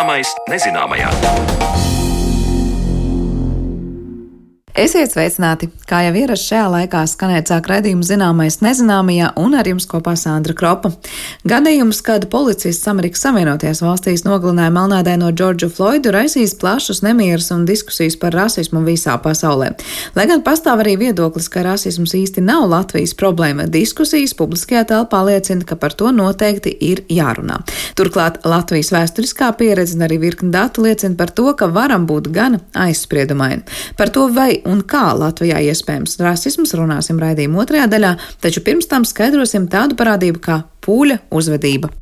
Zināmais nezināmajā. Esiet sveicināti! Kā jau ierasts šajā laikā skanēt sāk redzījuma zināmais nezināmajā un ar jums kopā Sandra Kropa. Gadījums, kad policists Amerikas Savienotajās valstīs nogalināja melnādaino Džordžu Floydu, raisīs plašus nemierus un diskusijas par rasismu visā pasaulē. Lai gan pastāv arī viedoklis, ka rasisms īsti nav Latvijas problēma, diskusijas publiskajā telpā liecina, ka par to noteikti ir jārunā. Turklāt Latvijas vēsturiskā pieredze un arī virkni datu liecina par to, ka varam būt gan aizspriedumaini. Par to, vai un kā Latvijā iespējams rasisms runāsim raidījuma otrajā daļā, taču pirms tam skaidrosim tādu parādību kā pūļa uzvedība.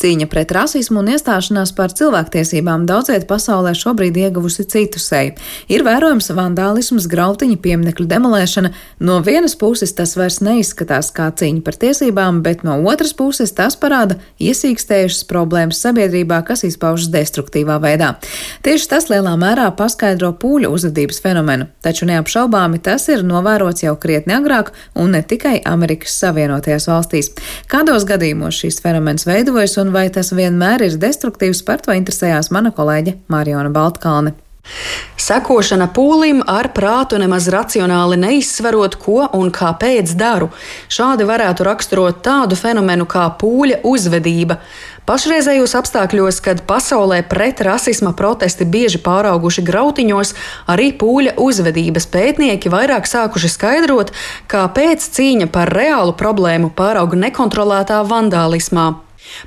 Cīņa pret rasismu un iestāšanās par cilvēktiesībām daudziet pasaulē šobrīd ieguvusi citu seju. Ir vērojams vandālisms, grautiņa, pieminekļu demolēšana. No vienas puses tas vairs neizskatās kā cīņa par tiesībām, bet no otras puses tas parāda iesīkstējušas problēmas sabiedrībā, kas izpaužas destruktīvā veidā. Tieši tas lielā mērā paskaidro pūļu uzvedības fenomenu, taču neapšaubāmi tas ir novērots jau krietni agrāk un ne tikai Amerikas Savienotajās valstīs. Kādos gadījumos šīs fenomens veidojas un un vai tas vienmēr ir destruktīvs, par to interesējās mana kolēģe Mariona Baltkalne. Sekošana pūlim ar prātu nemaz racionāli neizsverot, ko un kāpēc daru. Šādi varētu raksturot tādu fenomenu kā pūļa uzvedība. Pašreizējos apstākļos, kad pasaulē pret rasisma protesti bieži pārauguši grautiņos, arī pūļa uzvedības pētnieki vairāk sākuši skaidrot, kāpēc cīņa par reālu problēmu pārauga nekontrolētā vandālismā.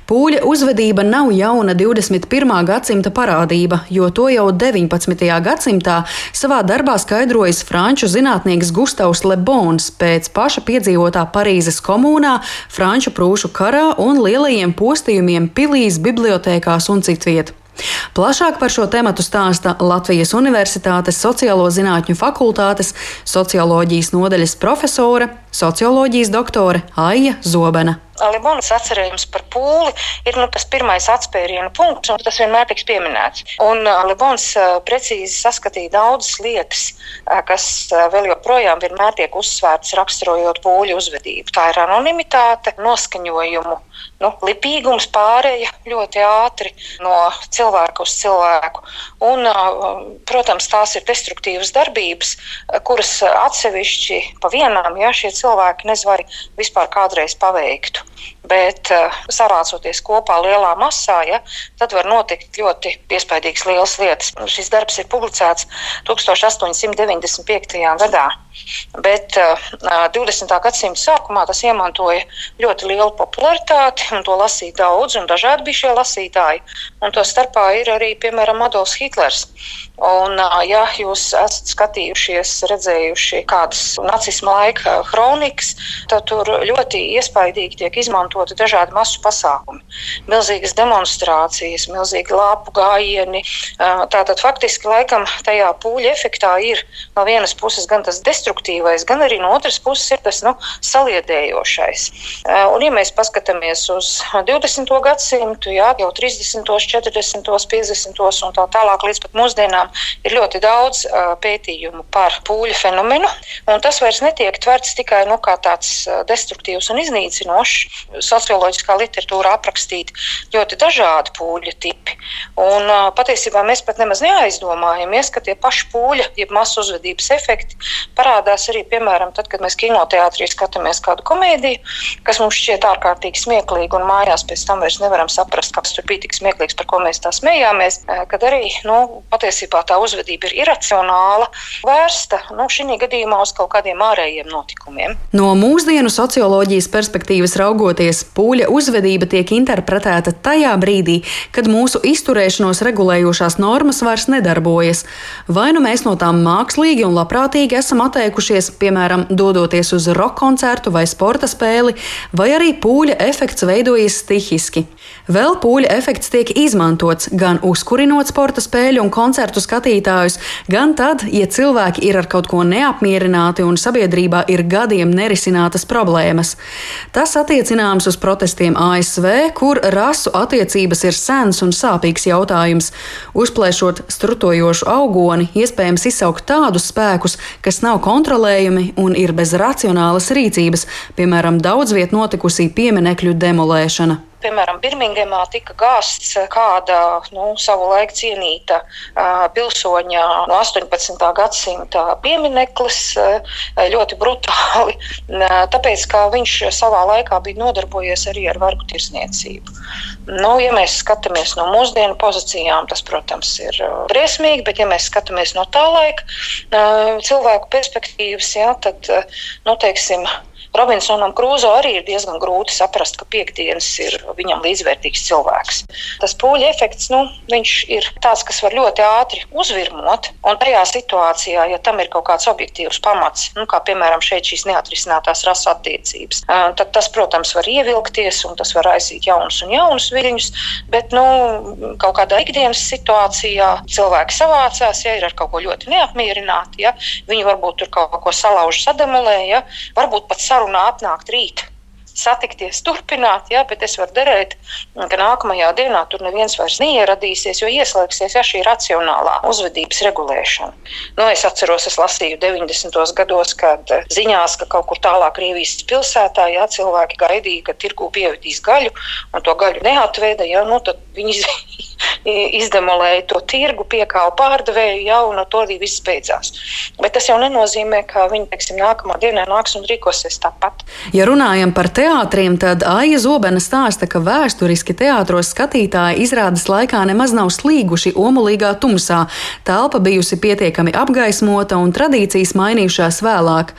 Pūļa uzvedība nav jauna 21. gadsimta parādība, jo to jau 19. gadsimtā savā darbā skaidrojas franču zinātnieks Gustavs Lebons pēc paša piedzīvotā Parīzes komunā, franču prūšu karā un lielajiem postījumiem pilīs, bibliotēkās un citviet. Plašāk par šo tēmu stāsta Latvijas Universitātes Sociālo zinātņu fakultātes socioloģijas nodaļas profesore, socioloģijas doktore Aija Zobena. Libonas atcerējums par pūli ir nu, tas pirmais atspērienu punkts, un tas vienmēr tiks pieminēts. Un uh, Libons uh, precīzi saskatīja daudzas lietas, uh, kas vēl joprojām vienmēr tiek uzsvērtas raksturojot pūļu uzvedību. Tā ir anonimitāte, noskaņojumu, nu, lipīgums pārēja ļoti ātri no cilvēka uz cilvēku. Un, protams, tās ir destruktīvas darbības, kuras atsevišķi pa vienām ja, šie cilvēki nezinu, vai vispār kādreiz paveiktu. Bet uh, savācoties kopā lielā masā, ja, tad var notikt ļoti iespaidīgas lielas lietas. Šis darbs ir publicēts 1895. gadā. Bet uh, 20. gadsimta sākumā tas iemantoja ļoti lielu popularitāti, un to lasīja daudz, un dažādi bija šie lasītāji. Un to starpā ir arī, piemēram, Adolfs Hitlers. Un, ja jūs esat skatījušies, redzējuši kādas nacisma laika kronikas, tad tur ļoti iespaidīgi tiek izmantoti dažādi masu pasākumi. Milzīgas demonstrācijas, milzīgi lāpu gājieni. Tātad faktiski laikam tajā pūļa efektā ir no vienas puses gan tas destruktīvais, gan arī no otras puses ir tas nu, saliedējošais. Un, ja mēs paskatāmies uz 20. gadsimtu, jā, jau 30., 40., 50. un tā tālāk līdz pat mūsdienām, dienām ir ļoti daudz uh, pētījumu par pūļu fenomenu. Tas vairs netiek tverts tikai nu, kā tāds destruktīvs un iznīcinošs. Socioloģiskā literatūra aprakstīta ļoti dažādi pūļu tipi. Un, uh, patiesībā mēs pat nemaz neaizdomājamies, ka tie paši pūļa, jeb masu uzvedības efekti parādās arī, piemēram, tad, kad mēs kinoteātrī skatāmies kādu komēdiju, kas mums šķiet ārkārtīgi smieklīga, un mājās pēc tam vairs nevaram saprast, kas tur bija tik smieklīgs, par ko mēs tā smējāmies. Kad arī nu, patiesībā principā tā uzvedība ir iracionāla, vērsta nu, šī gadījumā uz kaut kādiem ārējiem notikumiem. No mūsdienu socioloģijas perspektīvas raugoties, pūļa uzvedība tiek interpretēta tajā brīdī, kad mūsu izturēšanos regulējošās normas vairs nedarbojas. Vai nu mēs no tām mākslīgi un labprātīgi esam atteikušies, piemēram, dodoties uz roka koncertu vai sporta spēli, vai arī pūļa efekts veidojas stihiski. Vēl pūļa efekts tiek izmantots gan uzkurinot sporta spēļu un koncertu skatītājus, gan tad, ja cilvēki ir ar kaut ko neapmierināti un sabiedrībā ir gadiem nerisinātas problēmas. Tas attiecināms uz protestiem ASV, kur rasu attiecības ir sens un sāpīgs jautājums. Uzplēšot strutojošu augoni, iespējams izsaukt tādus spēkus, kas nav kontrolējami un ir bez racionālas rīcības, piemēram, daudz viet notikusī pieminekļu demolēšana. Piemēram, Birmingemā tika gāsts kāda nu, savu laiku cienīta uh, pilsoņa no 18. gadsimta piemineklis uh, ļoti brutāli, uh, tāpēc, ka viņš savā laikā bija nodarbojies arī ar vergu tirsniecību. Nu, ja mēs skatāmies no mūsdienu pozīcijām, tas, protams, ir briesmīgi, bet, ja mēs skatāmies no tā laika cilvēku perspektīvas, jā, tad, nu, teiksim, Robinsonam Krūzo arī ir diezgan grūti saprast, ka piekdienas ir viņam līdzvērtīgs cilvēks. Tas pūļa efekts, nu, ir tāds, kas var ļoti ātri uzvirmot, un tajā situācijā, ja tam ir kaut kāds objektīvs pamats, nu, kā piemēram šeit šīs neatrisinātās rasu attiecības, tad tas, protams, var ievilkties un tas var aizsīt jaunus un jaunus viļņus, bet nu, kaut kādā ikdienas situācijā cilvēki savācās, ja ir ar kaut ko ļoti neapmierināti, ja viņi varbūt tur kaut ko salauž, sademolē, ja varbūt pat sarunā sarunā atnākt rīt satikties, turpināt, jā, bet es varu derēt, ka nākamajā dienā tur neviens vairs neieradīsies, jo ieslēgsies ja, šī racionālā uzvedības regulēšana. Nu, es atceros, es lasīju 90. gados, kad ziņās, ka kaut kur tālāk Krievijas pilsētā jā, cilvēki gaidīja, ka tirgu pievedīs gaļu, un to gaļu neatveda, jā, nu, tad viņi izdemolēja to tirgu, piekāva pārdevēju, jau ar to arī viss beidzās. Bet tas jau nenozīmē, ka viņi teiksim, nākamā dienā nāks un rīkosies tāpat. Ja runājam par teātriem, tad Aija Zobena stāsta, ka vēsturiski teātros skatītāji izrādes laikā nemaz nav slīguši omulīgā tumsā. Telpa bijusi pietiekami apgaismota un tradīcijas mainījušās vēlāk.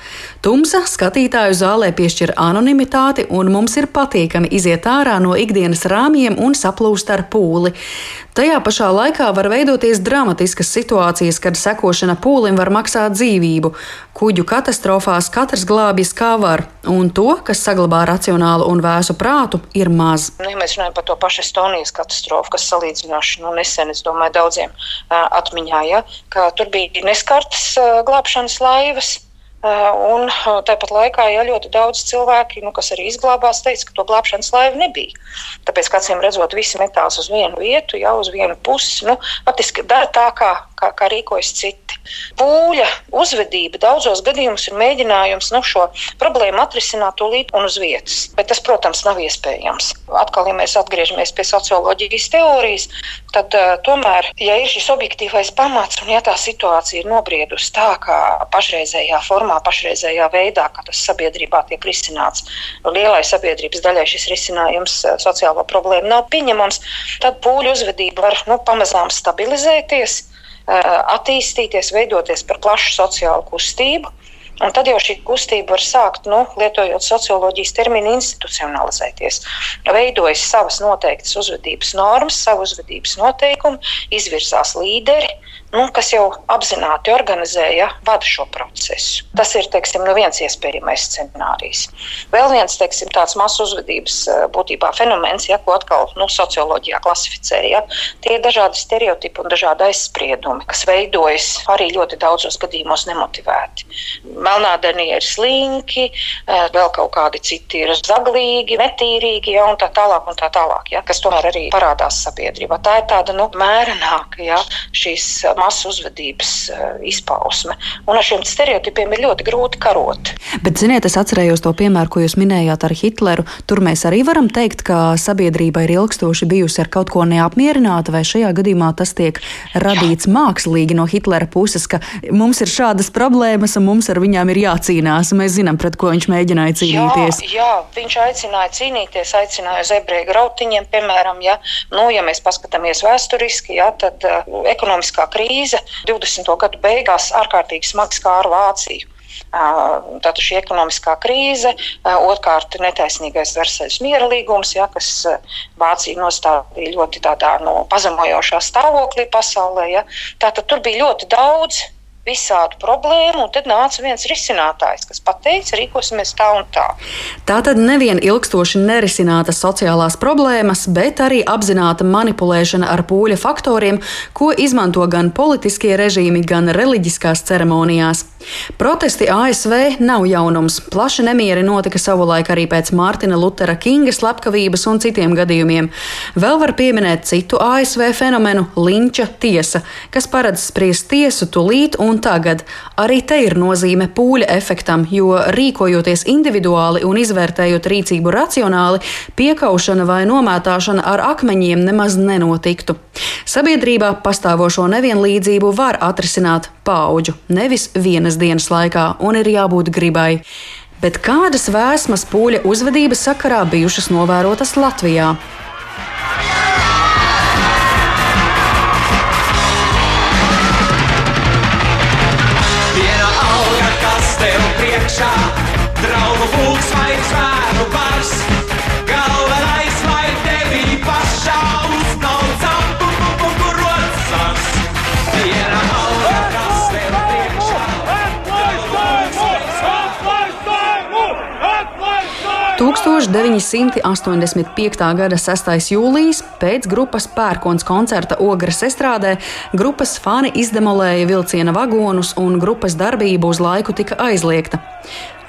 Tumsa skatītāju zālē piešķir anonimitāti, un mums ir patīkami iziet ārā no ikdienas rāmjiem un saplūst ar pūli. Tajā pašā laikā var veidoties dramatiskas situācijas, kad sekošana pūlim var maksāt dzīvību. Kuģu katastrofās katrs glābjas kā var, un to, kas saglabā racionālu un vēsu prātu, ir maz. Nu, ja mēs runājam par to pašu Estonijas katastrofu, kas salīdzinoši nu, nesen, es domāju, daudziem atmiņā, ja, ka tur bija neskartas glābšanas laivas. Un tāpat laikā ja, ļoti daudz cilvēki, nu, kas arī izglābās, teica, ka to glābšanas laivu nebija. Tāpēc, acīm redzot, visi metās uz vienu vietu, jau uz vienu pusi. Nu, patiski dara tā, kā, kā, kā rīkojas citi. Pūļa uzvedība daudzos gadījumos ir mēģinājums nu, šo problēmu atrisināt tūlīt un uz vietas. Bet tas, protams, nav iespējams. Atkal, ja mēs atgriežamies pie socioloģijas teorijas, tad uh, tomēr, ja ir šis objektīvais pamats un ja tā situācija ir nobriedusi tā, kā pašreizējā formā, pašreizējā veidā, kā tas sabiedrībā tiek risināts, lielai sabiedrības daļai šis risinājums sociālo problēmu nav pieņemams, tad pūļu uzvedība var nu, pamazām stabilizēties attīstīties, veidoties par plašu sociālu kustību. Un tad jau šī kustība var sākt, nu, lietojot socioloģijas terminu, institucionalizēties. Veidojas savas noteiktas uzvedības normas, savu uzvedības noteikumu, izvirzās līderi, nu, kas jau apzināti organizēja, vada šo procesu. Tas ir teiksim, nu viens iespējamais scenārijs. Vēl viens teiksim, tāds masu uzvedības eh, būtībā fenomens, ja, ko atkal nu, socioloģijā klasificēja, tie ir dažādi stereotipi un dažādi aizspriedumi, kas veidojas arī ļoti daudzos gadījumos nemotivēti. Melnādenie ir slinki, eh, vēl kaut kādi citi ir zaglīgi, netīrīgi ja, un tā tālāk. Un tā tālāk ja, kas tomēr arī parādās sabiedrībā. Tā ir tāda nu, mērenāka ja, šīs masu uzvedības uh, izpausme. Un ar šiem stereotipiem ir ļoti grūti karot. Bet, ziniet, es atcerējos to piemēru, ko jūs minējāt ar Hitleru. Tur mēs arī varam teikt, ka sabiedrība ir ilgstoši bijusi ar kaut ko neapmierināta, vai šajā gadījumā tas tiek radīts Jā. mākslīgi no Hitlera puses, ka mums ir šādas problēmas un mums ar viņām ir jācīnās. Mēs zinām, pret ko viņš mēģināja cīnīties. Jā, jā viņš aicināja cīnīties, aicināja uz ebreju grautiņiem, piemēram, ja, nu, ja mēs paskatāmies vēsturiski, ja, tad uh, ekonomiskā krīze krīze 20. gadu beigās ārkārtīgi smagi skāra Vāciju. Tātad šī ekonomiskā krīze, otrkārt netaisnīgais Versaļas miera līgums, ja, kas Vācija nostādīja ļoti tādā no pazemojošā stāvoklī pasaulē. Ja. Tātad tur bija ļoti daudz visādu problēmu, un tad nāca viens risinātājs, kas pateica, rīkosimies tā un tā. Tā tad nevien ilgstoši nerisinātas sociālās problēmas, bet arī apzināta manipulēšana ar pūļa faktoriem, ko izmanto gan politiskie režīmi, gan reliģiskās ceremonijās. Protesti ASV nav jaunums. Plaši nemieri notika savulaik arī pēc Mārtiņa Lutera Kinga slepkavības un citiem gadījumiem. Vēl var pieminēt citu ASV fenomenu - linča tiesa, kas paredz spriest tiesu tulīt un tagad. Arī te ir nozīme pūļa efektam, jo rīkojoties individuāli un izvērtējot rīcību racionāli, piekaušana vai nomētāšana ar akmeņiem nemaz nenotiktu. Sabiedrībā pastāvošo nevienlīdzību var atrisināt paudžu, nevis vienas dienas laikā, un ir jābūt gribai. Bet kādas vēsmas pūļa uzvedības sakarā bijušas novērotas Latvijā? 1985. gada 6. jūlijas pēc grupas Pērkons koncerta Ogres estrādē grupas fani izdemolēja vilciena vagonus un grupas darbība uz laiku tika aizliegta.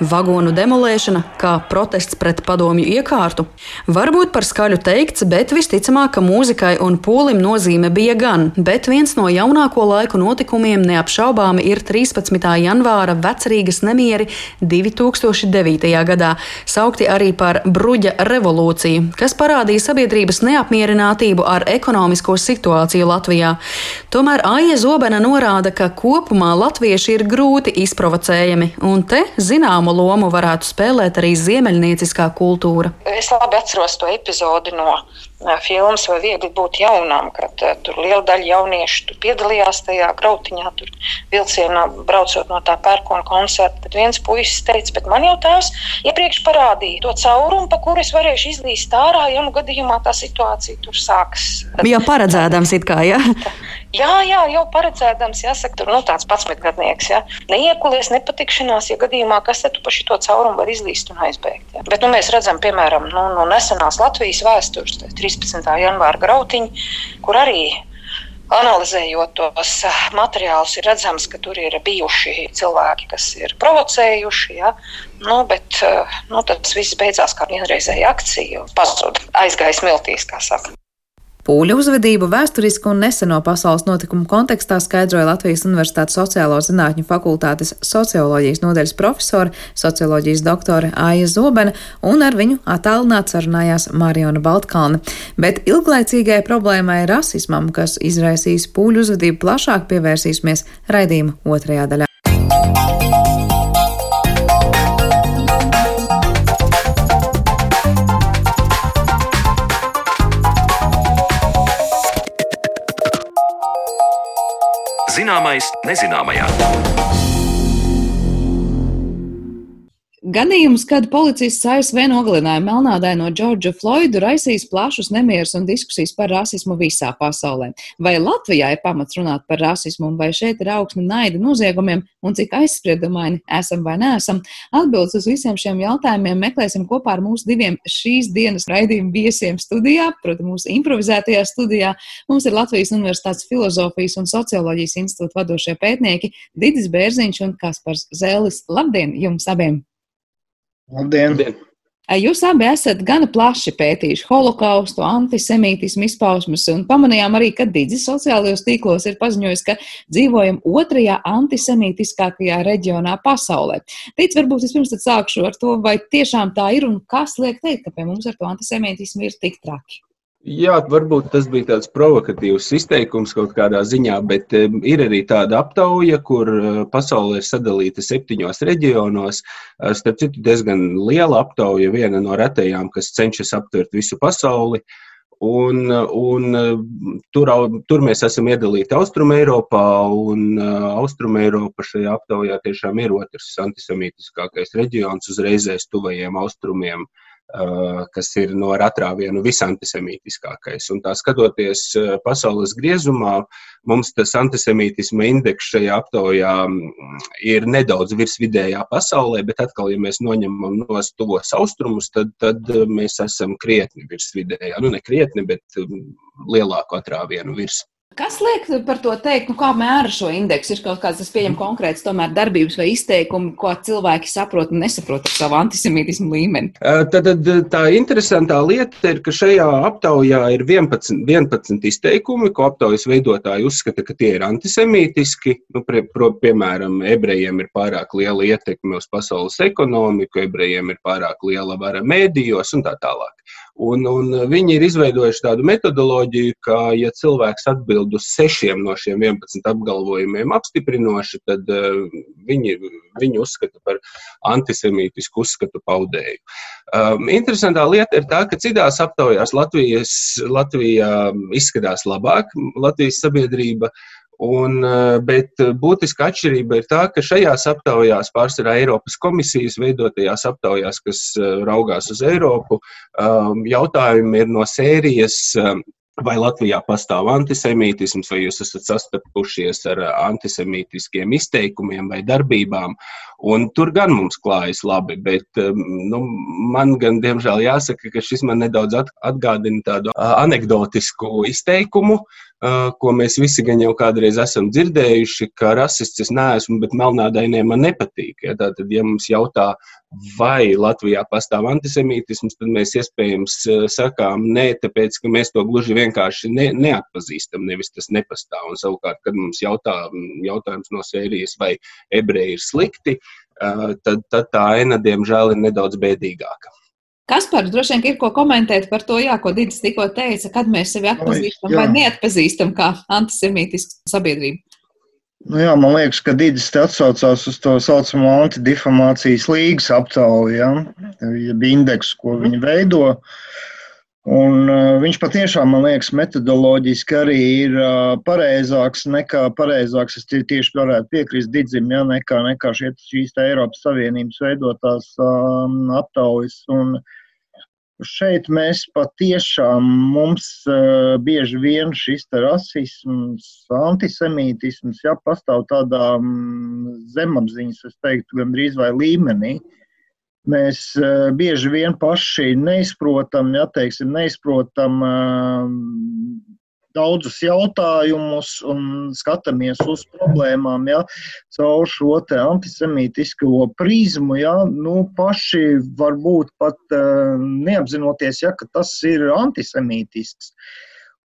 Vagonu demolēšana kā protests pret padomju iekārtu. Varbūt par skaļu teikts, bet visticamāk, ka mūzikai un pūlim nozīme bija gan, bet viens no jaunāko laiku notikumiem neapšaubāmi ir 13. janvāra vecerīgas nemieri 2009. gadā, saukti arī par bruģa revolūciju, kas parādīja sabiedrības neapmierinātību ar ekonomisko situāciju Latvijā. Tomēr Aija Zobena norāda, ka kopumā latvieši ir grūti izprovocējami, un te zinām zināmu lomu varētu spēlēt arī ziemeļnieciskā kultūra. Es labi atceros to epizodi no filmas, vai viegli būt jaunam, kad tur liela daļa jauniešu piedalījās tajā grautiņā, tur vilcienā braucot no tā pērkona koncerta. Tad viens puisis teica, bet man jau tās iepriekš parādīja to caurumu, pa kuru es varēšu izlīst ārā, ja nu gadījumā tā situācija tur sāks. Bija paredzēdams it kā, jā. Ja? Jā, jā, jau paredzēdams, jāsaka, tur nu, tāds patsmetgadnieks. Ja? Neiekulies, nepatikšanās, ja gadījumā kas tad pa šito caurumu var izlīst un aizbēgt. Ja? Bet nu, mēs redzam, piemēram, nu, no nesenās Latvijas vēstures, 13. janvāra grautiņi, kur arī analizējot tos eh, materiālus, ir redzams, ka tur ir bijuši cilvēki, kas ir provocējuši. Ja? Nu, bet eh, nu, tas viss beidzās kā vienreizēja akcija, pazuda, aizgāja smiltīs, kā saka. Pūļu uzvedību vēsturisku un neseno pasaules notikumu kontekstā skaidroja Latvijas Universitātes sociālo zinātņu fakultātes socioloģijas nodeļas profesore, socioloģijas doktore Aija Zobena, un ar viņu attālināti sarunājās Mariona Baltkalne. Bet ilglaicīgai problēmai rasismam, kas izraisīs pūļu uzvedību plašāk, pievērsīsimies raidījuma otrajā daļā. Zināmais nezināmajā. Gadījums, kad policists ASV nogalināja melnādaino Džordžu Floydu, raisīs plašus nemierus un diskusijas par rasismu visā pasaulē. Vai Latvijā ir pamats runāt par rasismu, vai šeit ir augsne naida noziegumiem, un cik aizspriedumaini esam vai neesam? Atbildes uz visiem šiem jautājumiem meklēsim kopā ar mūsu diviem šīs dienas raidījuma viesiem studijā, proti, mūsu improvizētajā studijā. Mums ir Latvijas Universitātes filozofijas un socioloģijas institūta vadošie pētnieki Didis Bērziņš un Kaspars Zēlis. Labdien jums abiem! Labdien! Labdien. Jūs abi esat gana plaši pētījuši holokaustu, antisemītismu izpausmes, un pamanījām arī, ka Digis sociālajos tīklos ir paziņojis, ka dzīvojam otrajā antisemītiskākajā reģionā pasaulē. Tic, varbūt es pirms sākšu ar to, vai tiešām tā ir un kas liek teikt, ka pie mums ar to antisemītismu ir tik traki. Jā, varbūt tas bija tāds provokatīvs izteikums kaut kādā ziņā, bet ir arī tāda aptauja, kur uh, pasaule ir sadalīta septiņos reģionos. Uh, starp citu, diezgan liela aptauja, viena no retajām, kas cenšas aptvert visu pasauli. Un, un tur, tur mēs esam iedalīti Austrumē, Eiropā, un Austrumē, Eiropa šajā aptaujā tiešām ir otrs antisemītiskākais reģions uzreizēs tuvajiem austrumiem. Uh, Eh, kas ir no atrāvienu visantisemītiskākais. Un tā skatoties eh, pasaules griezumā, mums tas antisemītisma indeks šajā aptaujā mm, ir nedaudz virs vidējā pasaulē, bet atkal, ja mēs noņemam no tuvos austrumus, tad, tad eh, mēs esam krietni virs vidējā. Nu, ne krietni, bet mm, lielāku atrāvienu virs. Kas liek par to teikt, nu, kā mēra šo indeksu? Ir kaut kāds, tas pieņem konkrēts tomēr darbības vai izteikumi, ko cilvēki saprot un nesaprot ar savu antisemītismu līmeni? Tad, tad tā interesantā lieta ir, ka šajā aptaujā ir 11, 11 izteikumi, ko aptaujas veidotāji uzskata, ka tie ir antisemītiski. Nu, pie, pro, piemēram, ebrejiem ir pārāk liela ietekme uz pasaules ekonomiku, ebrejiem ir pārāk liela vara mēdījos un tā tālāk. Un, un viņi ir izveidojuši tādu metodoloģiju, ka, ja cilvēks atbild uz sešiem no šiem 11 apgalvojumiem apstiprinoši, tad uh, viņi viņu uzskata par antisemītisku uzskatu paudēju. Um, interesantā lieta ir tā, ka citās aptaujās Latvijas, Latvija izskatās labāk, Latvijas sabiedrība Un, eh, bet būtiska atšķirība ir tā, ka šajās aptaujās, pārsvarā Eiropas komisijas veidotajās aptaujās, kas eh, raugās uz Eiropu, um, jautājumi ir no sērijas um, vai Latvijā pastāv antisemītisms, vai jūs esat sastapušies ar antisemītiskiem izteikumiem vai darbībām. Un tur gan mums klājas labi, bet um, nu, man gan, diemžēl, jāsaka, ka šis man nedaudz atgādina tādu anegdotisku izteikumu, ko mēs visi gan jau kādreiz esam dzirdējuši, ka rasists es neesmu, bet melnādainie man nepatīk. Ja? Tātad, ja mums jautā, vai Latvijā pastāv antisemītisms, tad mēs iespējams sakām nē, tāpēc, ka mēs to gluži vienkārši ne, neatpazīstam, nevis tas nepastāv. Un savukārt, kad mums jautā jautājums no sērijas, vai ebreji ir slikti, tad, tad tā aina, diemžēl, ir nedaudz bēdīgāka. Kaspars droši vien ir ko komentēt par to, jā, ko Digis tikko teica, kad mēs sevi atpazīstam vai neatpazīstam kā antisemītisku sabiedrību. Nu jā, man liekas, ka Digis atsaucās uz to saucamo antidifamācijas līgas aptauju, ja, jeb indeksu, ko viņi veido. Un uh, viņš patiešām, man liekas, metodoloģiski arī ir uh, pareizāks nekā pareizāks. Es tieši varētu piekrist Digim, ja, nekā, nekā šīs Eiropas Savienības veidotās um, aptaujas. Un, uh, Šeit mēs patiešām mums uh, bieži vien šis rasisms, antisemītisms, ja pastāv tādā um, zemapziņas, es teiktu, gandrīz vai līmenī. Mēs uh, bieži vien paši neizprotam, ja teiksim, neizprotam uh, daudzus jautājumus un skatāmies uz problēmām ja, caur šo antisemītisko prizmu. Ja, nu, paši varbūt pat uh, neapzinoties, ja, ka tas ir antisemītisks.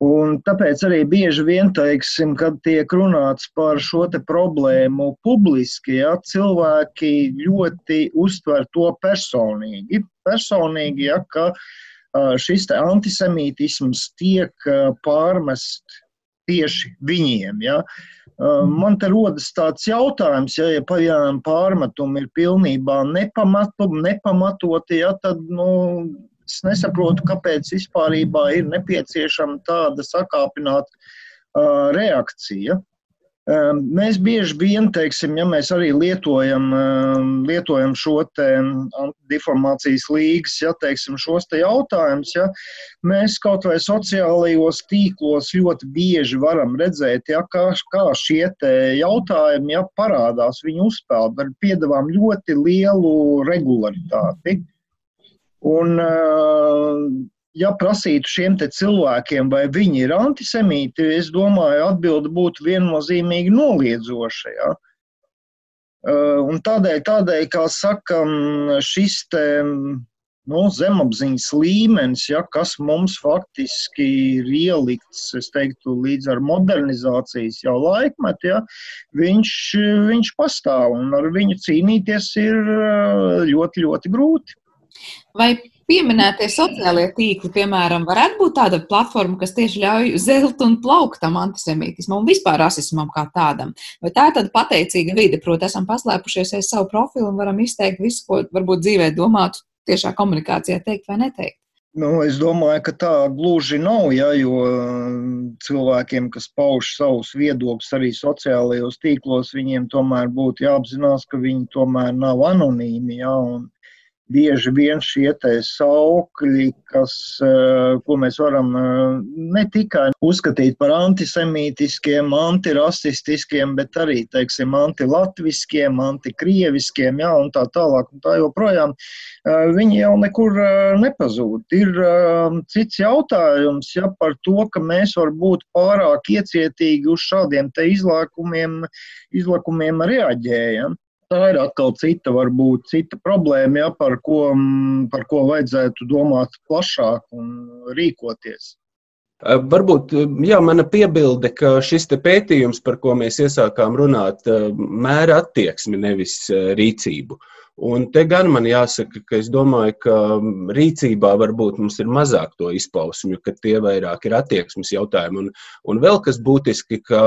Un tāpēc arī bieži vien, teiksim, kad tiek runāts par šo problēmu publiski, ja, cilvēki ļoti uztver to personīgi. Personīgi, ja, ka šis antisemītisms tiek pārmest tieši viņiem. Ja? Man te rodas tāds jautājums, ja, ja piemēram pārmetumi ir pilnībā nepamatu, nepamatoti, ja, tad nu, es nesaprotu, kāpēc vispār ir nepieciešama tāda sakāpināta uh, reakcija. Ehm, mēs bieži vien, teiksim, ja mēs arī lietojam, ehm, lietojam šo te deformācijas līgas, ja teiksim, šos te jautājumus, ja, mēs kaut vai sociālajos tīklos ļoti bieži varam redzēt, ja, kā, kā šie jautājumi ja, parādās viņu uzspēlēt ar piedāvām ļoti lielu regularitāti. Un, uh, ja prasītu šiem cilvēkiem, vai viņi ir antisemīti, es domāju, atbilde būtu viennozīmīgi noliedzoša. Ja? Uh, un tādēļ, tādēļ, kā saka, šis te, nu, zemapziņas līmenis, ja, kas mums faktiski ir ielikts, teiktu, līdz ar modernizācijas jau laikmetu, ja, viņš, viņš pastāv un ar viņu cīnīties ir uh, ļoti, ļoti grūti. Vai pieminētie sociālie tīkli, piemēram, varētu būt tāda platforma, kas tieši ļauj zelt un plaukt tam antisemītismam un vispār rasismam kā tādam? Vai tā ir tāda pateicīga vide, proti, esam paslēpušies aiz savu profilu un varam izteikt visu, ko varbūt dzīvē domātu, tiešā komunikācijā teikt vai neteikt? Nu, es domāju, ka tā gluži nav, ja, jo cilvēkiem, kas pauž savus viedokļus arī sociālajos tīklos, viņiem tomēr būtu jāapzinās, ka viņi tomēr nav anonīmi. Ja, un, bieži vien šie saukļi, kas, eh, ko mēs varam eh, ne tikai uzskatīt par antisemītiskiem, antirasistiskiem, bet arī, teiksim, antilatviskiem, antikrieviskiem, jā, un tā tālāk, un tā joprojām, eh, viņi jau nekur nepazūd. Ir cits jautājums, ja par to, ka mēs varbūt pārāk iecietīgi uz šādiem te izlākumiem, izlākumiem reaģējam tā ir atkal cita, varbūt cita problēma, ja, par, ko, par ko vajadzētu domāt plašāk un rīkoties. Varbūt jā, mana piebilde, ka šis pētījums, par ko mēs iesākām runāt, mēra attieksmi, nevis rīcību. Un te gan man jāsaka, ka es domāju, ka rīcībā varbūt mums ir mazāk to izpausmju, ka tie vairāk ir attieksmes jautājumi. Un, un vēl kas būtiski, ka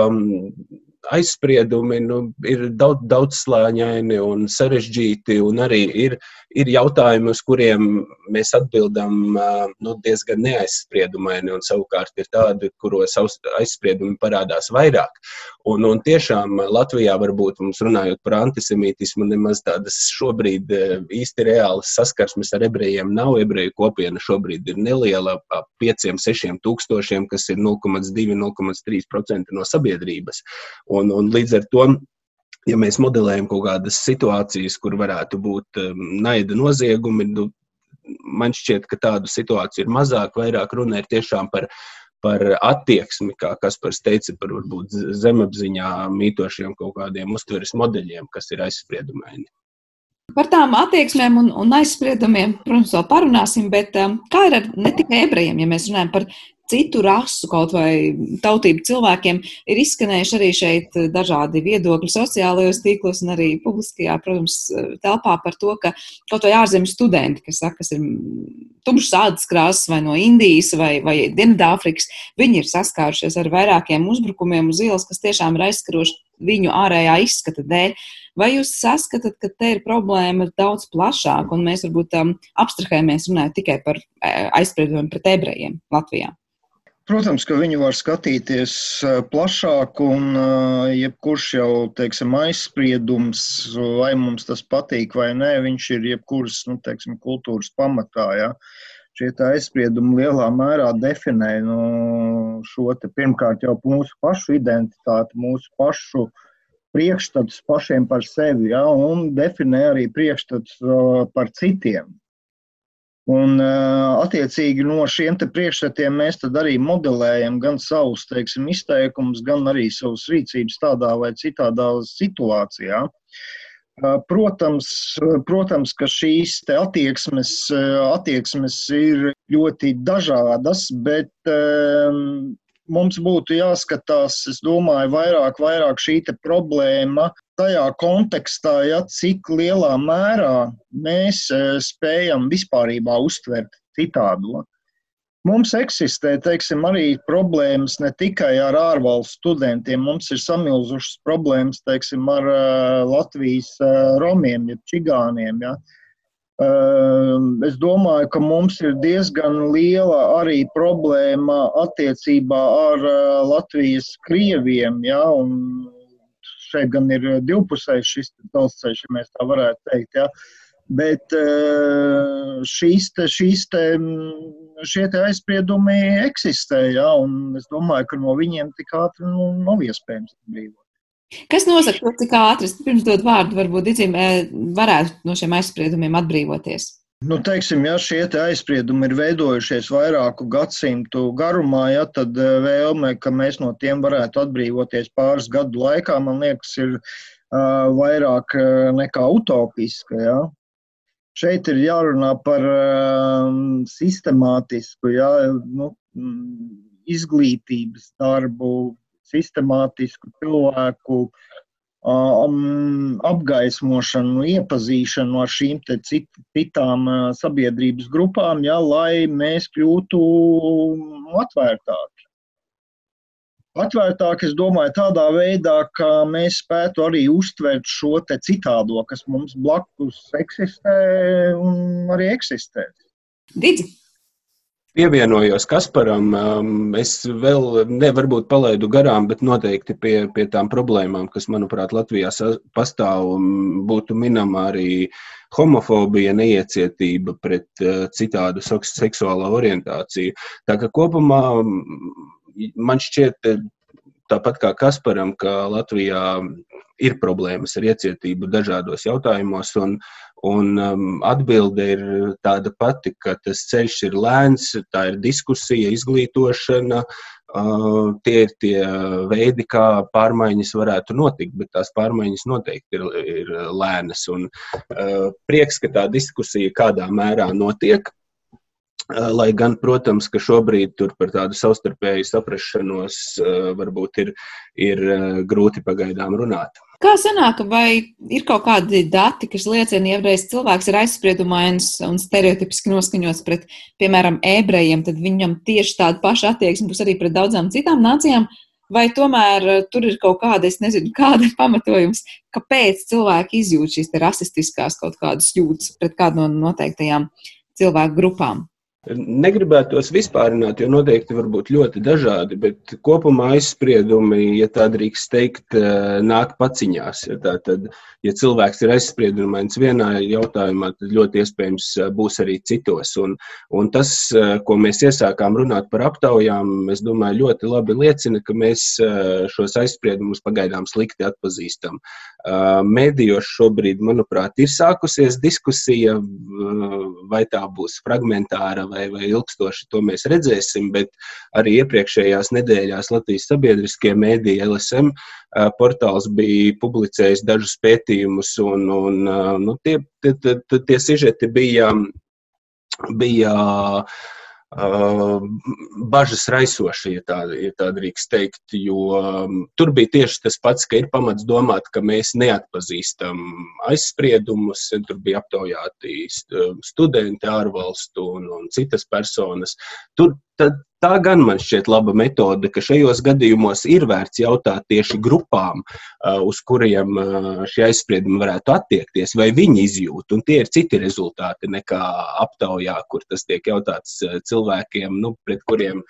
aizspriedumi nu, ir daudz, daudzslāņaini un sarežģīti, un arī ir, ir jautājumi, uz kuriem mēs atbildam nu, diezgan neaizspriedumaini, un savukārt ir tādi, kuros aizspriedumi parādās vairāk. Un, un tiešām Latvijā varbūt mums runājot par antisemītismu, nemaz tādas šobrīd īsti reālas saskarsmes ar ebrejiem nav. Ebreju kopiena šobrīd ir neliela, ap 5-6 tūkstošiem, kas ir 0,2-0,3% no sabiedrības. Un, un līdz ar to ja mēs modelējam kaut kādas situācijas, kur varētu būt um, naida noziegumi, nu, man šķiet, ka tādu situāciju ir mazāk. Vairāk runa ir tiešām par, par attieksmi, kā Kaspars teica, par varbūt zemapziņā mītošiem kaut kādiem uztveres modeļiem, kas ir aizspriedumaini. Par tām attieksmēm un, un aizspriedumiem, protams, vēl parunāsim, bet um, kā ir ar ne tikai ebrejiem, ja mēs runājam par citu rasu kaut vai tautību cilvēkiem, ir izskanējuši arī šeit dažādi viedokļi sociālajos tīklos un arī publiskajā, protams, telpā par to, ka kaut vai ārzemju studenti, kas saka, kas ir tumšas ādas krāsas vai no Indijas vai, vai Dienvidāfrikas, viņi ir saskārušies ar vairākiem uzbrukumiem uz ielas, kas tiešām ir aizskaroši viņu ārējā izskata dēļ. Vai jūs saskatāt, ka te ir problēma daudz plašāka, un mēs varbūt um, abstrahējamies runājot tikai par eh, aizspriedumiem pret ebrejiem Latvijā? Protams, ka viņi var skatīties eh, plašāk, un eh, jebkurš jau teiksim, aizspriedums, vai mums tas patīk vai nē, viņš ir jebkuras nu, teiksim, kultūras pamatā. Ja? Šie aizspriedumi lielā mērā definē nu, šo te, pirmkārt jau mūsu pašu identitāti, mūsu pašu priekšstats pašiem par sevi, ja, un definē arī priekšstats par citiem. Un, attiecīgi no šiem priekšstatiem mēs arī modelējam gan savus teiksim, izteikumus, gan arī savas rīcības tādā vai citādā situācijā. Protams, protams, ka šīs attieksmes, attieksmes ir ļoti dažādas, bet mums būtu jāskatās, es domāju, vairāk, vairāk šī problēma tajā kontekstā, ja, cik lielā mērā mēs e, spējam vispārībā uztvert citādo. Mums eksistē teiksim, arī problēmas ne tikai ar ārvalstu studentiem. Mums ir samilzušas problēmas teiksim, ar uh, Latvijas uh, romiem, jeb čigāniem. Ja. Es domāju, ka mums ir diezgan liela arī problēma attiecībā ar Latvijas krieviem. Ja, šeit gan ir divpusējs šis dzelzceļš, ja mēs tā varētu teikt. Ja. Bet eh, šīs te, šīs te, mm, šie te aizspriedumi eksistē, ja, un es domāju, ka no viņiem tik ātri nu, nav iespējams brīvot. Kas nosaka to, cik ātri, pirms dot vārdu, varbūt Dicim, varētu no šiem aizspriedumiem atbrīvoties? Nu, teiksim, ja šie te aizspriedumi ir veidojušies vairāku gadsimtu garumā, ja, tad eh, vēlme, ka mēs no tiem varētu atbrīvoties pāris gadu laikā, man liekas, ir uh, vairāk nekā utopiska. Ja. Šeit ir jārunā par uh, sistemātisku ja, nu, izglītības darbu, sistemātisku cilvēku um, apgaismošanu, iepazīšanu ar šīm cit, citām uh, sabiedrības grupām, ja, lai mēs kļūtu atvērtāki. Atvērtāk, es domāju, tādā veidā, ka mēs spētu arī uztvert šo citādo, kas mums blakus eksistē un arī eksistē. Digi. Pievienojos Kasparam. Um, es vēl nevarbūt palaidu garām, bet noteikti pie, pie tām problēmām, kas, manuprāt, Latvijā pastāv, um, būtu minama arī homofobija, neiecietība pret uh, citādu seksuālo orientāciju. Tā kā kopumā um, man šķiet, tāpat kā Kasparam, ka Latvijā ir problēmas ar iecietību dažādos jautājumos. Un, Un um, atbilde ir tāda pati, ka tas ceļš ir lēns, tā ir diskusija, izglītošana. Uh, tie ir tie veidi, kā pārmaiņas varētu notikt, bet tās pārmaiņas noteikti ir, ir lēnas. Un, uh, prieks, ka tā diskusija kādā mērā notiek. Uh, lai gan, protams, ka šobrīd tur par tādu savstarpēju saprašanos uh, varbūt ir, ir uh, grūti pagaidām runāt. Kā sanāk, vai ir kaut kādi dati, kas liecina, ja reiz cilvēks ir aizspriedumains un stereotipiski noskaņots pret, piemēram, ebrejiem, tad viņam tieši tāda paša attieksme būs arī pret daudzām citām nācijām? Vai tomēr eh, tur ir kaut kāda, es nezinu, kāda ir pamatojums, kāpēc cilvēki izjūt šīs rasistiskās kaut kādas jūtas pret kādu no noteiktajām cilvēku grupām? Negribētu tos vispārināt, jo noteikti var būt ļoti dažādi, bet kopumā aizspriedumi, ja tā drīkst teikt, eh, nāk paciņās. Ja, tā, tad, ja cilvēks ir aizspriedumains vienā jautājumā, tad ļoti iespējams eh, būs arī citos. Un, un tas, eh, ko mēs iesākām runāt par aptaujām, es domāju, ļoti labi liecina, ka mēs šos aizspriedumus pagaidām slikti atpazīstam. Mēdījos šobrīd, manuprāt, ir sākusies diskusija, vai tā būs fragmentāra vai, vai ilgstoši, to mēs redzēsim, bet arī iepriekšējās nedēļās Latvijas sabiedriskie mēdīji LSM portāls bija publicējis dažus pētījumus, un, un nu, tie, tie, tie, tie sižeti bija, bija bažas raisoši, ja tā, ja tā drīkst teikt. Jo tur bija tieši tas pats, ka ir pamats domāt, ka mēs neatpazīstam aizspriedumus. Tur bija aptaujāti studenti ārvalstu un, un citas personas. Tur tad, tā gan man šķiet laba metode, ka šajos gadījumos ir vērts jautāt tieši grupām, uz kuriem šie aizspriedumi varētu attiekties, vai viņi izjūt. Un tie ir citi rezultāti nekā aptaujā, kur tas tiek jautāts cilvēkiem, nu, pret kuriem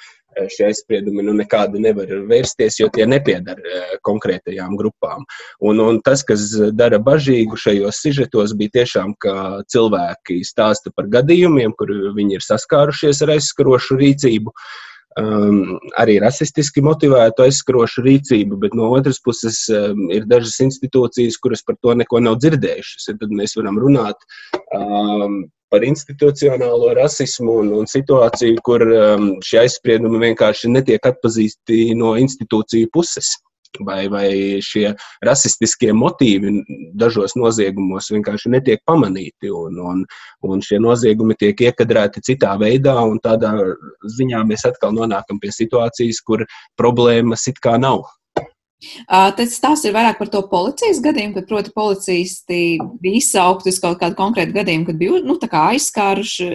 šie aizspriedumi nu, nekādi nevar vērsties, jo tie nepiedara konkrētajām grupām. Un, un tas, kas dara bažīgu šajos sižetos, bija tiešām, ka cilvēki stāsta par gadījumiem, kur viņi ir saskārušies ar aizskarošu rīcību. Um, arī rasistiski motivētu aizskarošu rīcību, bet no otras puses um, ir dažas institūcijas, kuras par to neko nav dzirdējušas. Tad mēs varam runāt um, par institucionālo rasismu un, un situāciju, kur um, šie aizspriedumi vienkārši netiek atpazīsti no institūciju puses vai, vai šie rasistiskie motīvi dažos noziegumos vienkārši netiek pamanīti. Un, un, un šie noziegumi tiek iekadrēti citā veidā, un tādā ziņā mēs atkal nonākam pie situācijas, kur problēmas it kā nav. Tas stāsts ir vairāk par to policijas gadījumu, kad, proti, policisti bija izsaukti uz kaut kādu konkrētu gadījumu, kad bija nu, aizskāruši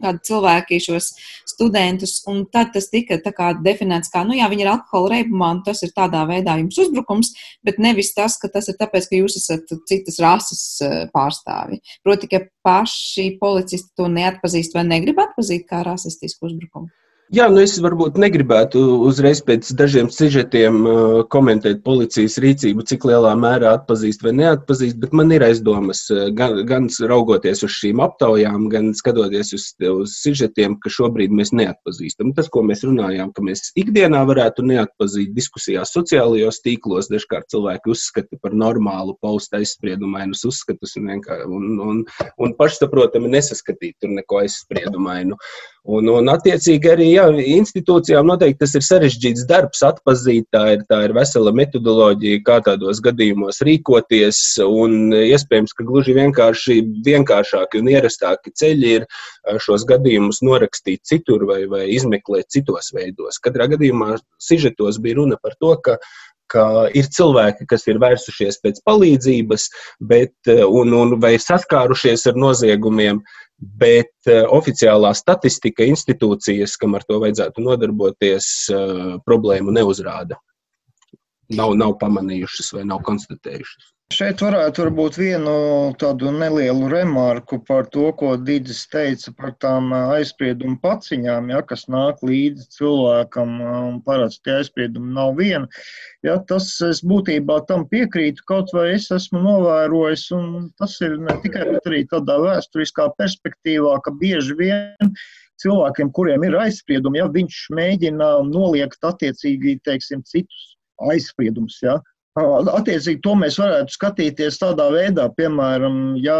kādi cilvēki šos studentus, un tad tas tika kā, definēts kā, nu jā, viņi ir alkohola reibumā, un tas ir tādā veidā jums uzbrukums, bet nevis tas, ka tas ir tāpēc, ka jūs esat citas rases pārstāvi. Proti, ka paši policisti to neatpazīst vai negrib atpazīt kā rasistisku uzbrukumu. Jā, nu es varbūt negribētu uzreiz pēc dažiem sižetiem uh, komentēt policijas rīcību, cik lielā mērā atpazīst vai neatpazīst, bet man ir aizdomas, uh, gan, gan raugoties uz šīm aptaujām, gan skatoties uz, uz sižetiem, ka šobrīd mēs neatpazīstam. Tas, ko mēs runājām, ka mēs ikdienā varētu neatpazīt diskusijās sociālajos tīklos, dažkārt cilvēki uzskata par normālu paustu aizspriedumainus uzskatus un, un, un, un pašsaprotami nesaskatīt tur neko aizspriedumainu. Un, un attiecīgi arī jā, institūcijām noteikti tas ir sarežģīts darbs, atpazīt, tā ir, tā ir vesela metodoloģija, kā tādos gadījumos rīkoties. Un iespējams, ka gluži vienkārši vienkāršāki un ierastāki ceļi ir šos gadījumus norakstīt citur vai, vai izmeklēt citos veidos. Katrā gadījumā sižetos bija runa par to, ka ka ir cilvēki, kas ir vērsušies pēc palīdzības, bet, un, un vai saskārušies ar noziegumiem, bet uh, oficiālā statistika institūcijas, kam ar to vajadzētu nodarboties, uh, problēmu neuzrāda. Nav, nav pamanījušas vai nav konstatējušas. Šeit varētu varbūt vienu tādu nelielu remarku par to, ko Digis teica par tām aizspriedumu paciņām, ja, kas nāk līdzi cilvēkam, un parasti aizspriedumi nav viena. Ja, tas es būtībā tam piekrītu, kaut vai es esmu novērojis, un tas ir ne tikai, bet arī tādā vēsturiskā perspektīvā, ka bieži vien cilvēkiem, kuriem ir aizspriedumi, ja viņš mēģina noliegt attiecīgi, teiksim, citus aizspriedumus, ja, Attiecīgi, to mēs varētu skatīties tādā veidā, piemēram, ja,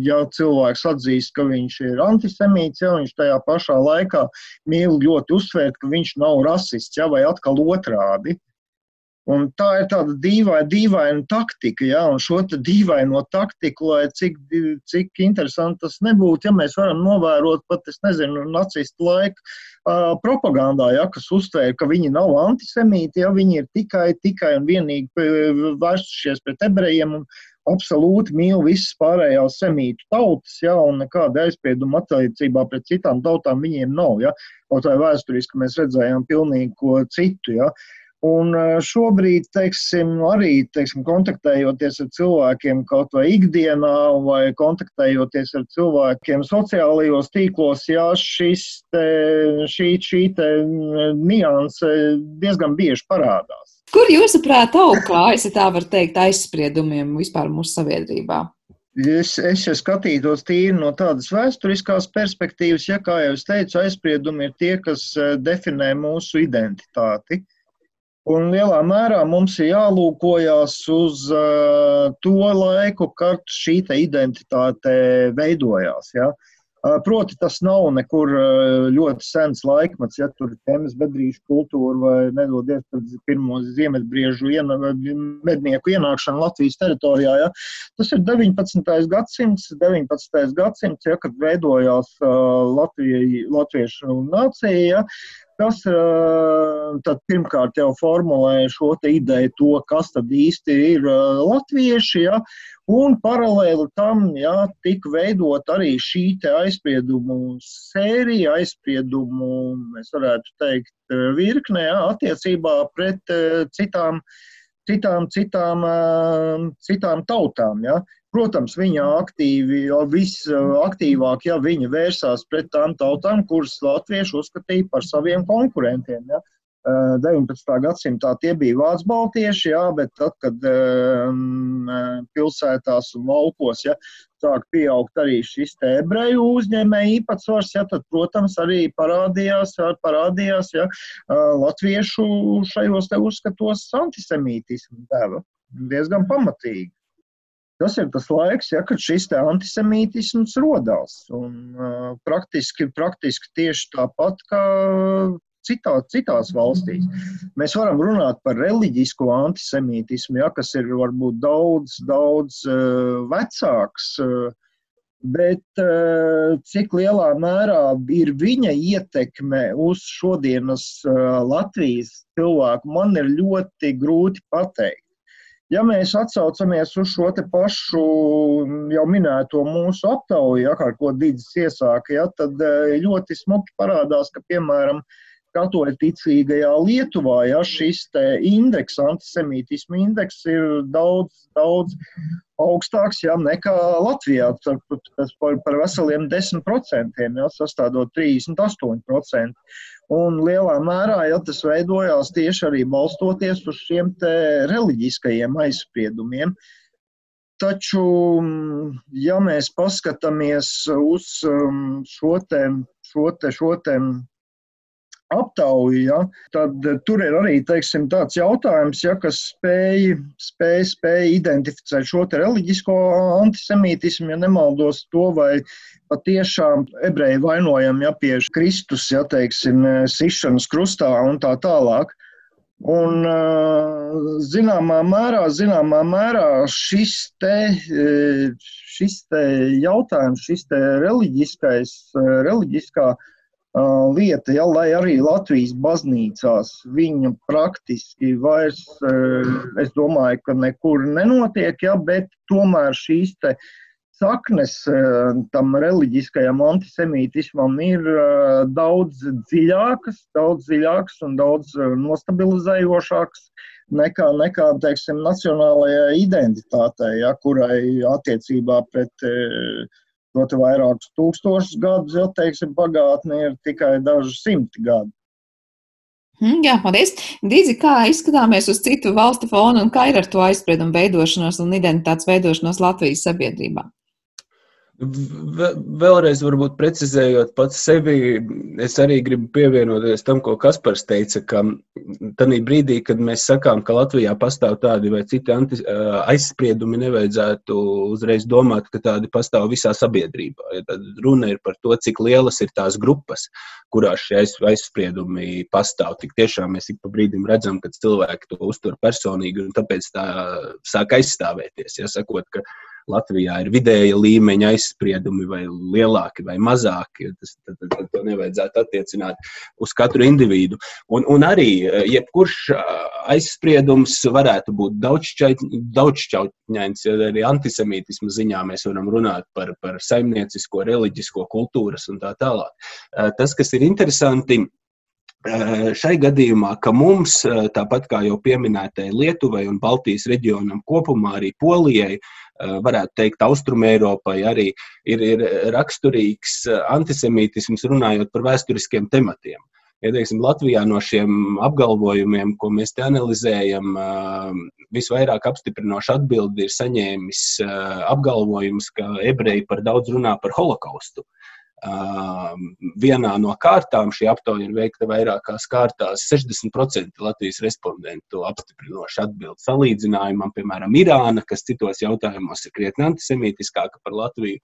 ja cilvēks atzīst, ka viņš ir antisemīts, ja viņš tajā pašā laikā mīl ļoti uzsvērt, ka viņš nav rasists, ja, vai atkal otrādi. Un tā ir tāda dīvaina, dīvaina taktika, ja, un šo dīvaino taktiku, lai cik, cik interesanti tas nebūtu, ja mēs varam novērot pat, es nezinu, nacistu laiku uh, propagandā, ja, kas uztvēra, ka viņi nav antisemīti, ja viņi ir tikai, tikai un vienīgi vērstušies pret ebrejiem un absolūti mīl visas pārējās semītu tautas, ja, un nekāda aizsprieduma attiecībā pret citām tautām viņiem nav, ja, kaut vai vēsturiski mēs redzējām pilnīgi ko citu, ja. Uh, Un e, šobrīd, teiksim, arī teiksim, kontaktējoties ar cilvēkiem kaut vai ikdienā, vai kontaktējoties ar cilvēkiem sociālajos tīklos, jā, šis te, šī, šī te nianse diezgan bieži parādās. Kur jūsuprāt aug kājas, ja tā var teikt, aizspriedumiem vispār mūsu sabiedrībā? Es, es ja skatītos tīri no tādas vēsturiskās perspektīvas, ja, kā jau es teicu, aizspriedumi ir tie, kas e, definē mūsu identitāti. Un lielā mērā mums ir jālūkojas uz uh, to laiku, kad šī identitāte veidojās. Ja? Uh, proti, tas nav nekur uh, ļoti sens laikmets, ja tur ir zemes bedrīšu kultūra vai nedodies pirmo ziemeļbriežu iena, mednieku ienākšana Latvijas teritorijā. Ja? Tas ir 19. gadsimts, 19. gadsimts ja, kad veidojās uh, Latvija, latviešu nācija. Ja? Kas tad pirmkārt jau formulē šo ideju, to, kas tad īsti ir latvieši, ja, un paralēli tam ja, tika veidot arī šī aizspriedumu sērija, aizspriedumu, mēs varētu teikt, virknē ja, attiecībā pret citām, citām, citām, citām tautām. Ja. Protams, viņa aktīvi, visaktīvāk, ja viņa vērsās pret tām tautām, kuras latvieši uzskatīja par saviem konkurentiem. Ja. 19. gadsimtā tie bija vācu baltieši, jā, bet tad, kad um, pilsētās un laukos ja, sāk pieaugt arī šis ebreju uzņēmēju īpatsvars, ja, tad, protams, arī parādījās, parādījās ja, latviešu šajos uzskatos antisemītismu deva diezgan pamatīgi. Tas ir tas laiks, ja, kad šis antisemītisms radās. Uh, praktiski, praktiski tieši tāpat kā citā, citās valstīs. Mēs varam runāt par reliģisko antisemītismu, ja, kas ir varbūt daudz, daudz uh, vecāks. Uh, bet cik lielā mērā ir viņa ietekme uz šodienas Latvijas cilvēku, man ir ļoti grūti pateikt. Ja mēs atsaucamies uz šo pašu jau minēto mūsu aptauju, ja, ar ko Digis iesāka, ja, tad eh, ļoti smuki parādās, ka, piemēram, katoļticīgajā Lietuvā ja, šis indeks, antisemītismu indeks ir daudz, daudz augstāks ja, nekā Latvijā. Tas par, par veseliem 10%, ja, sastādot 38%. Un lielā mērā ja, tas veidojās tieši arī balstoties uz šiem reliģiskajiem aizspriedumiem. Taču, ja mēs paskatāmies uz um, šo te, šo te, šo te aptauju, ja, tad tur ir arī teiksim, tāds jautājums, ja, kas spēj, spēj, spēj identificēt šo reliģisko antisemītismu, ja nemaldos to, vai patiešām ebreji vainojam ja, pie Kristus, ja teiksim, sišanas krustā un tā tālāk. Un, zināmā mērā, zināmā mērā šis, te, šis te jautājums, šis te reliģiskais, reliģiskā lieta, ja, lai arī Latvijas baznīcās viņa praktiski vairs, es domāju, ka nekur nenotiek, ja, bet tomēr šīs te saknes tam reliģiskajam antisemītismam ir daudz dziļākas, daudz dziļākas un daudz nostabilizējošākas nekā, nekā teiksim, nacionālajai identitātei, ja, kurai attiecībā pret ļoti e, vairākus tūkstošus gadus, ja teiksim, pagātne ir tikai daži simti gadi. Mm, jā, paldies. Dīdzi, kā izskatāmies uz citu valstu fonu un kā ir ar to aizspriedumu veidošanos un identitātes veidošanos Latvijas sabiedrībā? Vēlreiz, varbūt precizējot pats sevi, es arī gribu pievienoties tam, ko Kaspars teica, ka tajā brīdī, kad mēs sakām, ka Latvijā pastāv tādi vai citi anti, aizspriedumi, nevajadzētu uzreiz domāt, ka tādi pastāv visā sabiedrībā. Ja tad runa ir par to, cik lielas ir tās grupas, kurās šie aizspriedumi pastāv. Tik tiešām mēs ik pa brīdim redzam, ka cilvēki to uztver personīgi un tāpēc tā sāk aizstāvēties. Ja, sakot, ka, Latvijā ir vidēja līmeņa aizspriedumi, vai lielāki vai mazāki. Tas, tad, tad, tad to nevajadzētu attiecināt uz katru individu. Un, un arī eh, jebkurš eh, aizspriedums varētu būt daudzšķautņains, ja arī antisemītismu ziņā mēs varam runāt par, par saimniecisko, reliģisko kultūras un tā tālāk. Eh, tas, kas ir interesanti, šai gadījumā, ka mums, tāpat kā jau pieminētai Lietuvai un Baltijas reģionam kopumā, arī Polijai, varētu teikt, Austrumēropai arī ir, ir raksturīgs antisemītisms runājot par vēsturiskiem tematiem. Ja, teiksim, Latvijā no šiem apgalvojumiem, ko mēs te analizējam, visvairāk apstiprinošu atbildi ir saņēmis apgalvojums, ka ebreji par daudz runā par holokaustu. Uh, Vienā no kārtām šī aptauja ir veikta vairākās kārtās. 60% Latvijas respondentu apstiprinoši atbild salīdzinājumam, piemēram, Irāna, kas citos jautājumos ir krietni antisemītiskāka par Latviju.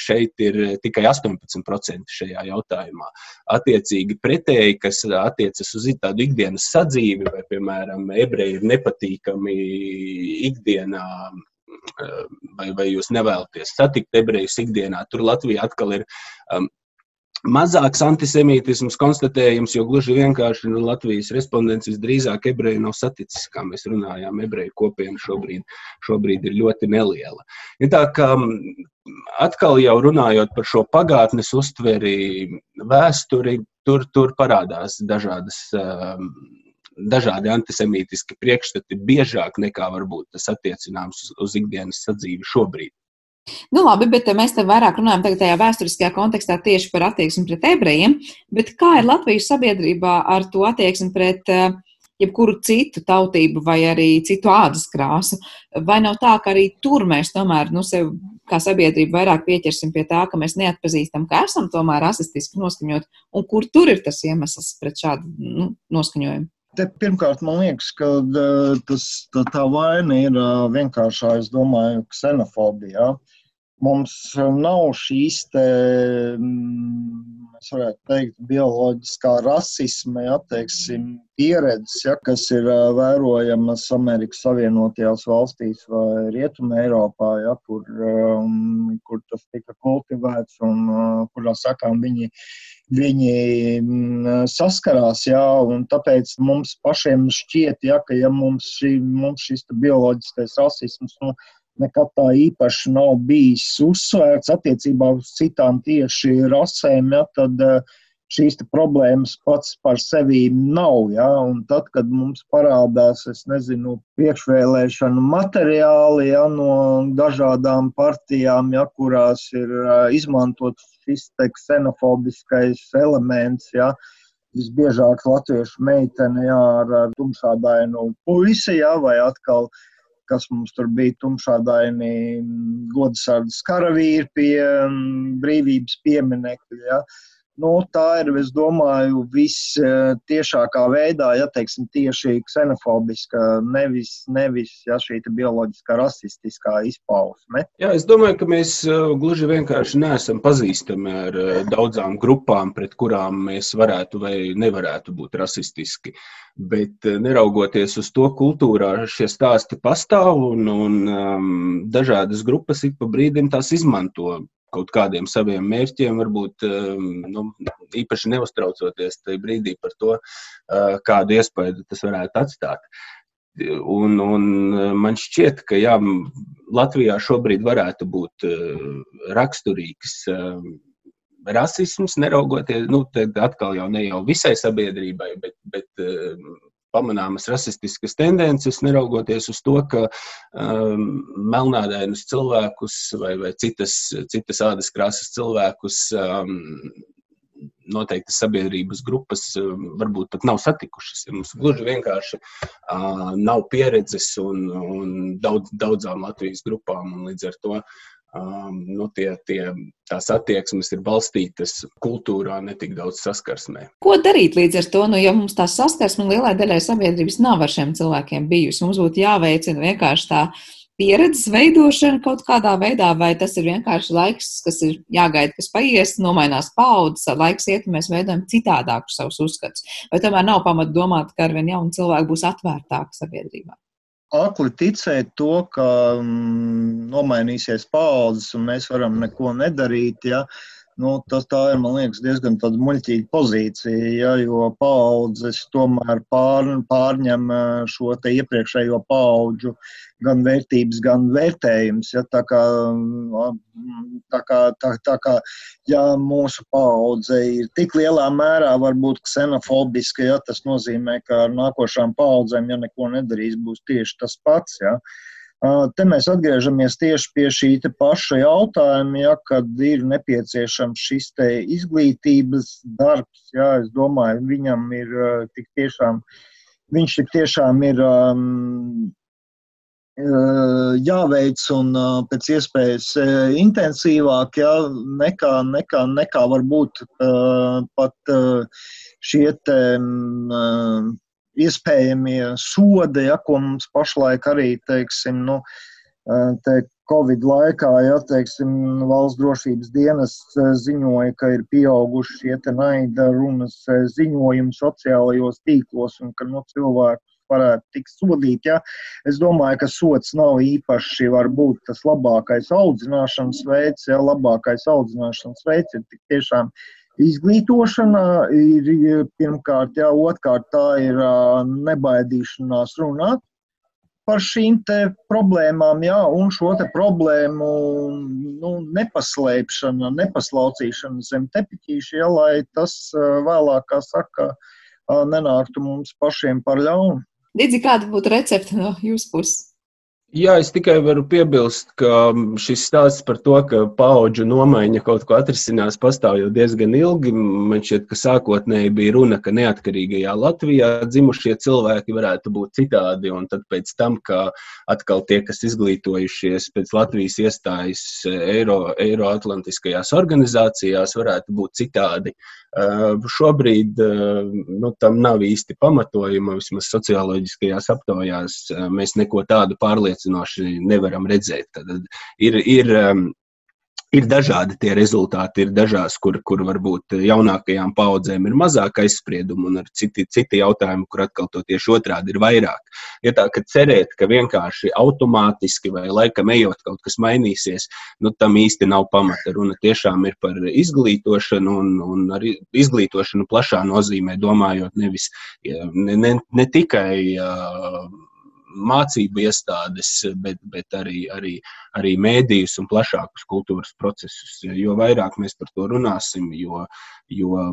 Šeit ir tikai 18% šajā jautājumā. Attiecīgi pretēji, kas attiecas uz tādu ikdienas sadzīvi, vai, piemēram, ebreji ir nepatīkami ikdienā vai, vai jūs nevēlaties satikt ebrejus ikdienā. Tur Latvija atkal ir um, mazāks antisemītisms konstatējums, jo gluži vienkārši nu, Latvijas respondents visdrīzāk ebreju nav saticis, kā mēs runājām. Ebreju kopiena šobrīd, šobrīd ir ļoti neliela. Ja tā kā um, atkal jau runājot par šo pagātnes uztveri, vēsturi, tur, tur parādās dažādas. Um, dažādi antisemītiski priekšstati biežāk nekā varbūt tas attiecināms uz, uz ikdienas sadzīvi šobrīd. Nu, labi, bet mēs te vairāk runājam tajā vēsturiskajā kontekstā tieši par attieksmi pret ebrejiem. Kā ir Latvijas sabiedrībā ar to attieksmi pret uh, jebkuru citu tautību vai arī citu ādas krāsu? Vai nav tā, ka arī tur mēs tomēr nu, sev kā sabiedrība vairāk pieķersim pie tā, ka mēs neatpazīstam, ka esam tomēr rasistiski noskaņot, un kur tur ir tas iemesls pret šādu nu, noskaņojumu? Te pirmkārt, man liekas, ka tas, tā, tā vaina ir vienkāršā, es domāju, ksenofobija. Mums nav šīs te, mēs varētu teikt, bioloģiskā rasisma, ja, teiksim, pieredzes, ja, kas ir vērojamas Amerikas Savienotajās valstīs vai Rietumē Eiropā, ja, kur, kur tas tika kultivēts un kurā sakām viņi viņi mm, saskarās. Jā, tāpēc mums pašiem šķiet, jā, ka ja mums, šī, mums šis bioloģiskais rasisms nu, nekad tā īpaši nav bijis uzsvērts attiecībā uz citām tieši rasēm, jā, tad šīs problēmas pats par sevi nav. Ja? Un tad, kad mums parādās, nezinu, priekšvēlēšanu materiāli ja, no dažādām partijām, ja, kurās ir izmantots šis te ksenofobiskais elements. Ja, Visbiežāk latviešu meitene jā, ar, tumšādainu puisi, jā, vai atkal, kas mums tur bija tumšādaini godsardas karavīri pie brīvības pieminekļa. Ja. Uh, Nu, tā ir, es domāju, vistiešākā veidā, ja teiksim, tieši ksenofobiska, nevis, nevis ja, šī bioloģiskā, rasistiskā izpausme. Jā, es domāju, ka mēs uh, gluži vienkārši neesam pazīstami ar uh, daudzām grupām, pret kurām mēs varētu vai nevarētu būt rasistiski. Bet neraugoties uz to, kultūrā šie stāsti pastāv un, un um, dažādas grupas ik pa brīdim tās izmanto kaut kādiem saviem mērķiem, varbūt um, nu, īpaši neuztraucoties tajā brīdī par to, uh, kādu iespēju tas varētu atstāt. Un, un uh, man šķiet, ka jā, Latvijā šobrīd varētu būt uh, raksturīgs um, rasisms, neraugoties, nu, atkal jau ne jau visai sabiedrībai, bet, bet pamanāmas rasistiskas tendences, neraugoties uz to, ka um, melnādainas cilvēkus vai, vai citas, citas ādas krāsas cilvēkus um, noteiktas sabiedrības grupas varbūt pat nav satikušas. Ja mums gluži vienkārši uh, nav pieredzes un, un daudz, daudzām Latvijas grupām, līdz ar to um, nu, tie, tie, tās attieksmes ir balstītas kultūrā, ne tik daudz saskarsmē. Ko darīt līdz ar to? Nu, ja mums tā saskarsme lielai daļai sabiedrības nav ar šiem cilvēkiem bijusi, mums būtu jāveicina vienkārši tā pieredzes veidošana kaut kādā veidā, vai tas ir vienkārši laiks, kas ir jāgaida, kas paies, nomainās paudzes, laiks iet, un mēs veidojam citādākus savus uzskatus. Vai tomēr nav pamata domāt, ka arvien jauni cilvēki būs atvērtāki sabiedrībā? Akli ticēt to, ka mm, nomainīsies paudzes un mēs varam neko nedarīt. Ja? Uh, Nu, tas ir, liekas, diezgan muļķīga pozīcija, ja, jo paudzes tomēr pār, pārņem šo iepriekšējo paudžu gan vērtības, gan vērtējums. Ja, tā kā, tā kā, tā, tā kā ja mūsu paudze ir tik lielā mērā varbūt ksenofobiska, ja, tas nozīmē, ka ar nākošām paudzēm, ja neko nedarīs, būs tieši tas pats. Ja. Te mēs atgriežamies tieši pie šī paša jautājuma, ja, kad ir nepieciešams šis izglītības darbs. Ja, es domāju, viņam ir tik tiešām, viņš tik tiešām ir um, jāveic un pēc iespējas intensīvāk, ja, nekā, nekā, nekā varbūt uh, pat uh, šie te. Um, iespējamie sodi, ja, ko mums pašlaik arī, teiksim, nu, te Covid laikā, ja teiksim, valsts drošības dienas ziņoja, ka ir pieauguši šie naida runas ziņojumi sociālajos tīklos un ka nu, cilvēkus varētu tikt sodīt. Ja? Es domāju, ka sots nav īpaši varbūt tas labākais audzināšanas veids. Ja? Labākais audzināšanas veids ir tik tiešām Izglītošana ir pirmkārt, jā, otrkārt, tā ir nebaidīšanās runāt par šīm problēmām, jā, un šo problēmu nu, nepaslēpšana, nepaslaucīšana zem tepiķīša, jā, lai tas vēlāk, kā saka, nenāktu mums pašiem par ļaunu. Līdzi kāda būtu recepte no jūsu puses? Jā, es tikai varu piebilst, ka šis stāsts par to, ka paudžu nomaiņa kaut ko atrisinās, pastāv jau diezgan ilgi. Man šķiet, ka sākotnēji bija runa, ka neatkarīgajā Latvijā dzimušie cilvēki varētu būt citādi, un tad pēc tam, ka atkal tie, kas izglītojušies pēc Latvijas iestājas Eiro, Eiroatlantiskajās organizācijās, varētu būt citādi. Uh, šobrīd uh, nu, tam nav īsti pamatojuma, vismaz socioloģiskajās aptaujās mēs neko tādu pārliecinātu pārliecinoši nevaram redzēt. Tad ir, ir, um, ir dažādi tie rezultāti, ir dažās, kur, kur varbūt jaunākajām paudzēm ir mazāk aizspriedumu, un ir citi, citi jautājumi, kur atkal to tieši otrādi ir vairāk. Ja tā, ka cerēt, ka vienkārši automātiski vai laikam ejot kaut kas mainīsies, nu, tam īsti nav pamata. Runa tiešām ir par izglītošanu, un, un arī izglītošanu plašā nozīmē, domājot nevis ne, ne, ne tikai. Uh, mācību iestādes, bet, bet arī, arī, arī mēdījus un plašākus kultūras procesus. Jo vairāk mēs par to runāsim, jo, jo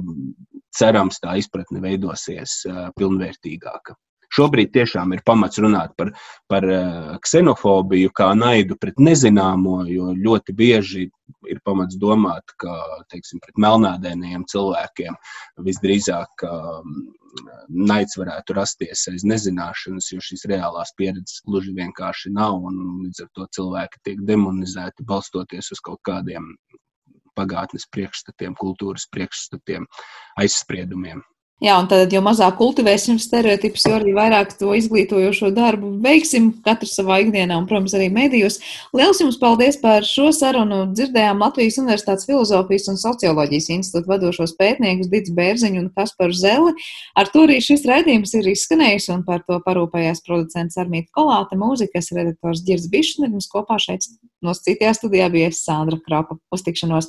cerams tā izpratne veidosies pilnvērtīgāka. Šobrīd tiešām ir pamats runāt par, par ksenofobiju, kā naidu pret nezināmo, jo ļoti bieži ir pamats domāt, ka teiksim, pret melnādainiem cilvēkiem visdrīzāk naids varētu rasties aiz nezināšanas, jo šīs reālās pieredzes gluži vienkārši nav. Līdz ar to cilvēki tiek demonizēti balstoties uz kaut kādiem pagātnes priekšstatiem, kultūras priekšstatiem, aizspriedumiem. Jā, un tad, jo mazāk kultivēsim stereotipus, jo arī vairāk to izglītojošo darbu veiksim katrs savā ikdienā un, protams, arī medijos. Lielas jums paldies par šo sarunu. Dzirdējām Latvijas Universitātes filozofijas un socioloģijas institūta vadošos pētniekus Dits Bērziņu un Kasparu Zeli. Ar to arī šis raidījums ir izskanējis un par to parūpējās producents Armīta Kolāte, mūzikas redaktors Girs Bišs un mums kopā šeit no citajā studijā bija Sandra Krapa. Uz tikšanos!